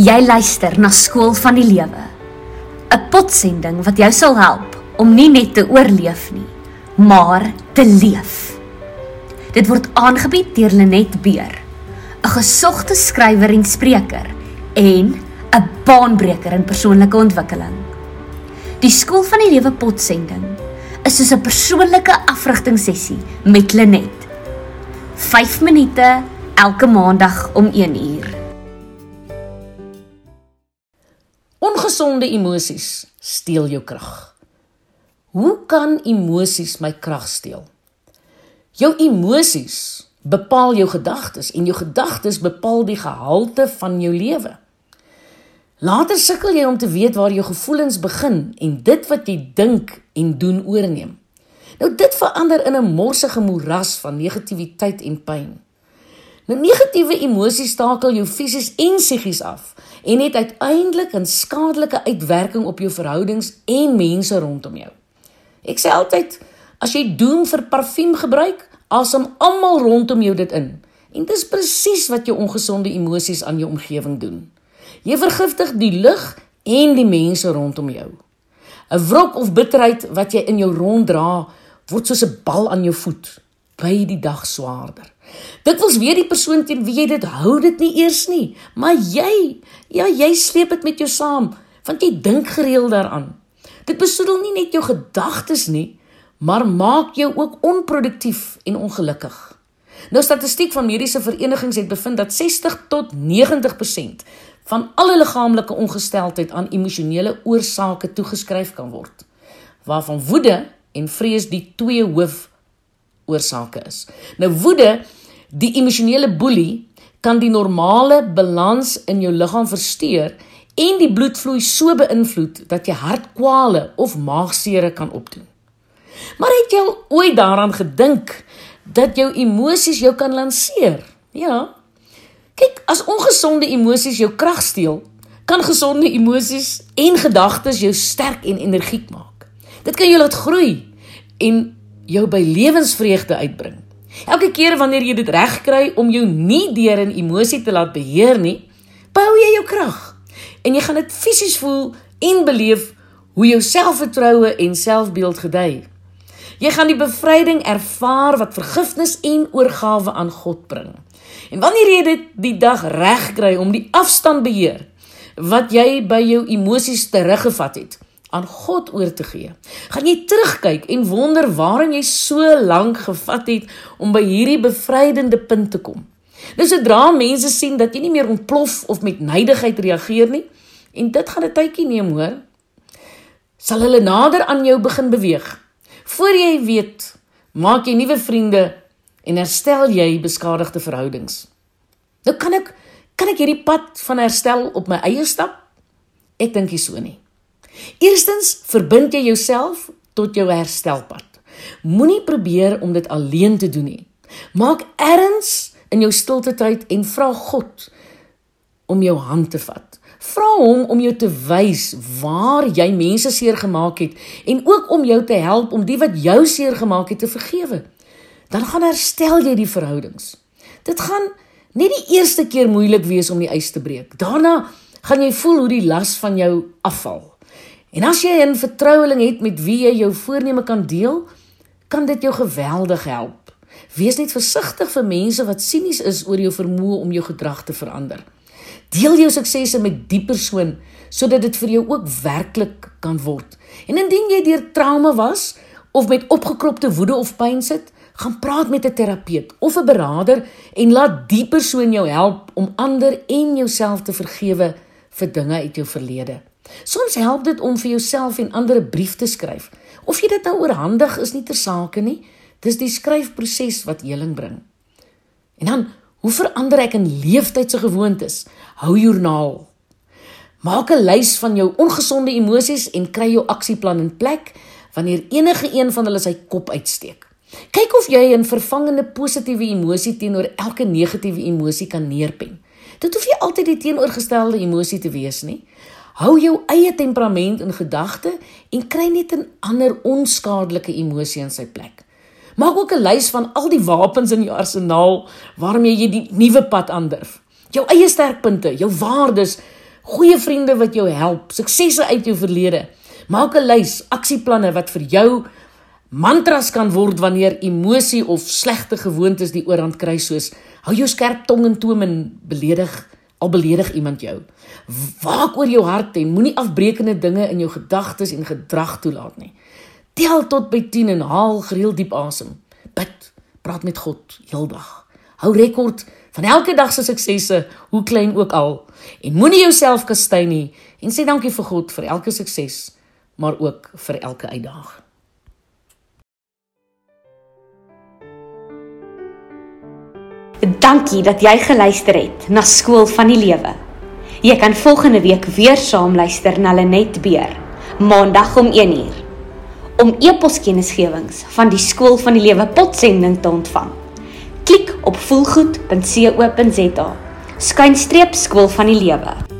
Jy luister na Skool van die Lewe. 'n Potsending wat jou sal help om nie net te oorleef nie, maar te leef. Dit word aangebied deur Lenet Beer, 'n gesogte skrywer en spreker en 'n baanbreker in persoonlike ontwikkeling. Die Skool van die Lewe Potsending is soos 'n persoonlike afrigtingsessie met Lenet. 5 minute elke maandag om 1 uur. Ongesonde emosies steel jou krag. Hoe kan emosies my krag steel? Jou emosies bepaal jou gedagtes en jou gedagtes bepaal die gehalte van jou lewe. Later sukkel jy om te weet waar jou gevoelens begin en dit wat jy dink en doen oorneem. Nou dit verander in 'n morsige moeras van negativiteit en pyn. Nou negatiewe emosies stakel jou fisies en psigies af en het uiteindelik 'n skadelike uitwerking op jou verhoudings en mense rondom jou. Ek sê altyd as jy doen vir parfuum gebruik, asem almal rondom jou dit in. En dis presies wat jou ongesonde emosies aan jou omgewing doen. Jy vergiftig die lug en die mense rondom jou. 'n Wrok of bitterheid wat jy in jou ronddra, word soos 'n bal aan jou voet, by die dag swaarder. Dit wels weer die persoon teen wie jy dit hou dit nie eers nie, maar jy, ja, jy sleep dit met jou saam, want jy dink gereeld daaraan. Dit besoedel nie net jou gedagtes nie, maar maak jou ook onproduktief en ongelukkig. Nou statistiek van mediese verenigings het bevind dat 60 tot 90% van alle liggaamlike ongesteldheid aan emosionele oorsake toegeskryf kan word, waarvan woede en vrees die twee hoof oorsake is. Nou woede Die emosionele boelie kan die normale balans in jou liggaam versteur en die bloedvloei so beïnvloed dat jy hartkwale of maagseere kan opdoen. Maar het jy ooit daaraan gedink dat jou emosies jou kan lanseer? Ja. Kyk, as ongesonde emosies jou krag steel, kan gesonde emosies en gedagtes jou sterk en energiek maak. Dit kan jou laat groei en jou by lewensvreugde uitbring. Elke keer wanneer jy dit regkry om jou nie deur 'n emosie te laat beheer nie, bou jy jou krag. En jy gaan dit fisies voel en beleef hoe jou selfvertroue en selfbeeld gedei. Jy gaan die bevryding ervaar wat vergifnis en oorgawe aan God bring. En wanneer jy dit die dag regkry om die afstand beheer wat jy by jou emosies teruggevat het, aan God oor te gee. Gaan jy terugkyk en wonder waarom jy so lank gevat het om by hierdie bevrydende punt te kom. Nou sodra mense sien dat jy nie meer ontplof of met nydigheid reageer nie, en dit gaan 'n tydjie neem hoor, sal hulle nader aan jou begin beweeg. Voor jy weet, maak jy nuwe vriende en herstel jy beskadigde verhoudings. Nou kan ek kan ek hierdie pad van herstel op my eie stap? Ek dink nie so nie. Eerstens verbind jy jouself tot jou herstelpad. Moenie probeer om dit alleen te doen nie. Maak erns in jou stilte tyd en vra God om jou hand te vat. Vra hom om jou te wys waar jy mense seer gemaak het en ook om jou te help om die wat jou seer gemaak het te vergewe. Dan gaan herstel jy die verhoudings. Dit gaan nie die eerste keer moeilik wees om die ys te breek. Daarna gaan jy voel hoe die las van jou afval. En as jy 'n vertroueling het met wie jy jou voorneme kan deel, kan dit jou geweldig help. Wees net versigtig vir mense wat sinies is oor jou vermoë om jou gedrag te verander. Deel jou suksesse met die persoon sodat dit vir jou ook werklik kan word. En indien jy deur trauma was of met opgekropte woede of pyn sit, gaan praat met 'n terapeut of 'n beraader en laat die persoon jou help om ander en jouself te vergewe vir dinge uit jou verlede. Soms help dit om vir jouself en ander 'n brief te skryf. Of jy dit nou oorhandig is nie ter sake nie. Dis die skryfproses wat heling bring. En dan, hoe verander ek in leeftydse gewoontes? Hou joernaal. Maak 'n lys van jou ongesonde emosies en kry jou aksieplan in plek wanneer enige een van hulle sy kop uitsteek. Kyk of jy 'n vervangende positiewe emosie teenoor elke negatiewe emosie kan neerpen. Dit hoef nie altyd die teenoorgestelde emosie te wees nie. Hou jou eie temperament in gedagte en kry net 'n ander onskadelike emosie in sy plek. Maak ook 'n lys van al die wapens in jou arsenaal waarmee jy die nuwe pad aandurf. Jou eie sterkpunte, jou waardes, goeie vriende wat jou help, suksesse uit jou verlede. Maak 'n lys, aksieplanne wat vir jou mantras kan word wanneer emosie of slegte gewoontes die oorhand kry soos hou jou skerp tong in toom en beledig al beledig iemand jou. Waak oor jou hart en moenie afbreekende dinge in jou gedagtes en gedrag toelaat nie. Tel tot by 10 en haal gereeld diep asem. Bid, praat met God heeldag. Hou rekord van elke dag se suksesse, hoe klein ook al. En moenie jouself kastei nie en sê dankie vir God vir elke sukses, maar ook vir elke uitdaging. Dankie dat jy geluister het na Skool van die Lewe. Jy kan volgende week weer saam luister na Lenet Beer, Maandag om 1uur. Om e-poskennisgewings van die Skool van die Lewe potsending te ontvang, klik op voelgoed.co.za. Skynstreep Skool van die Lewe.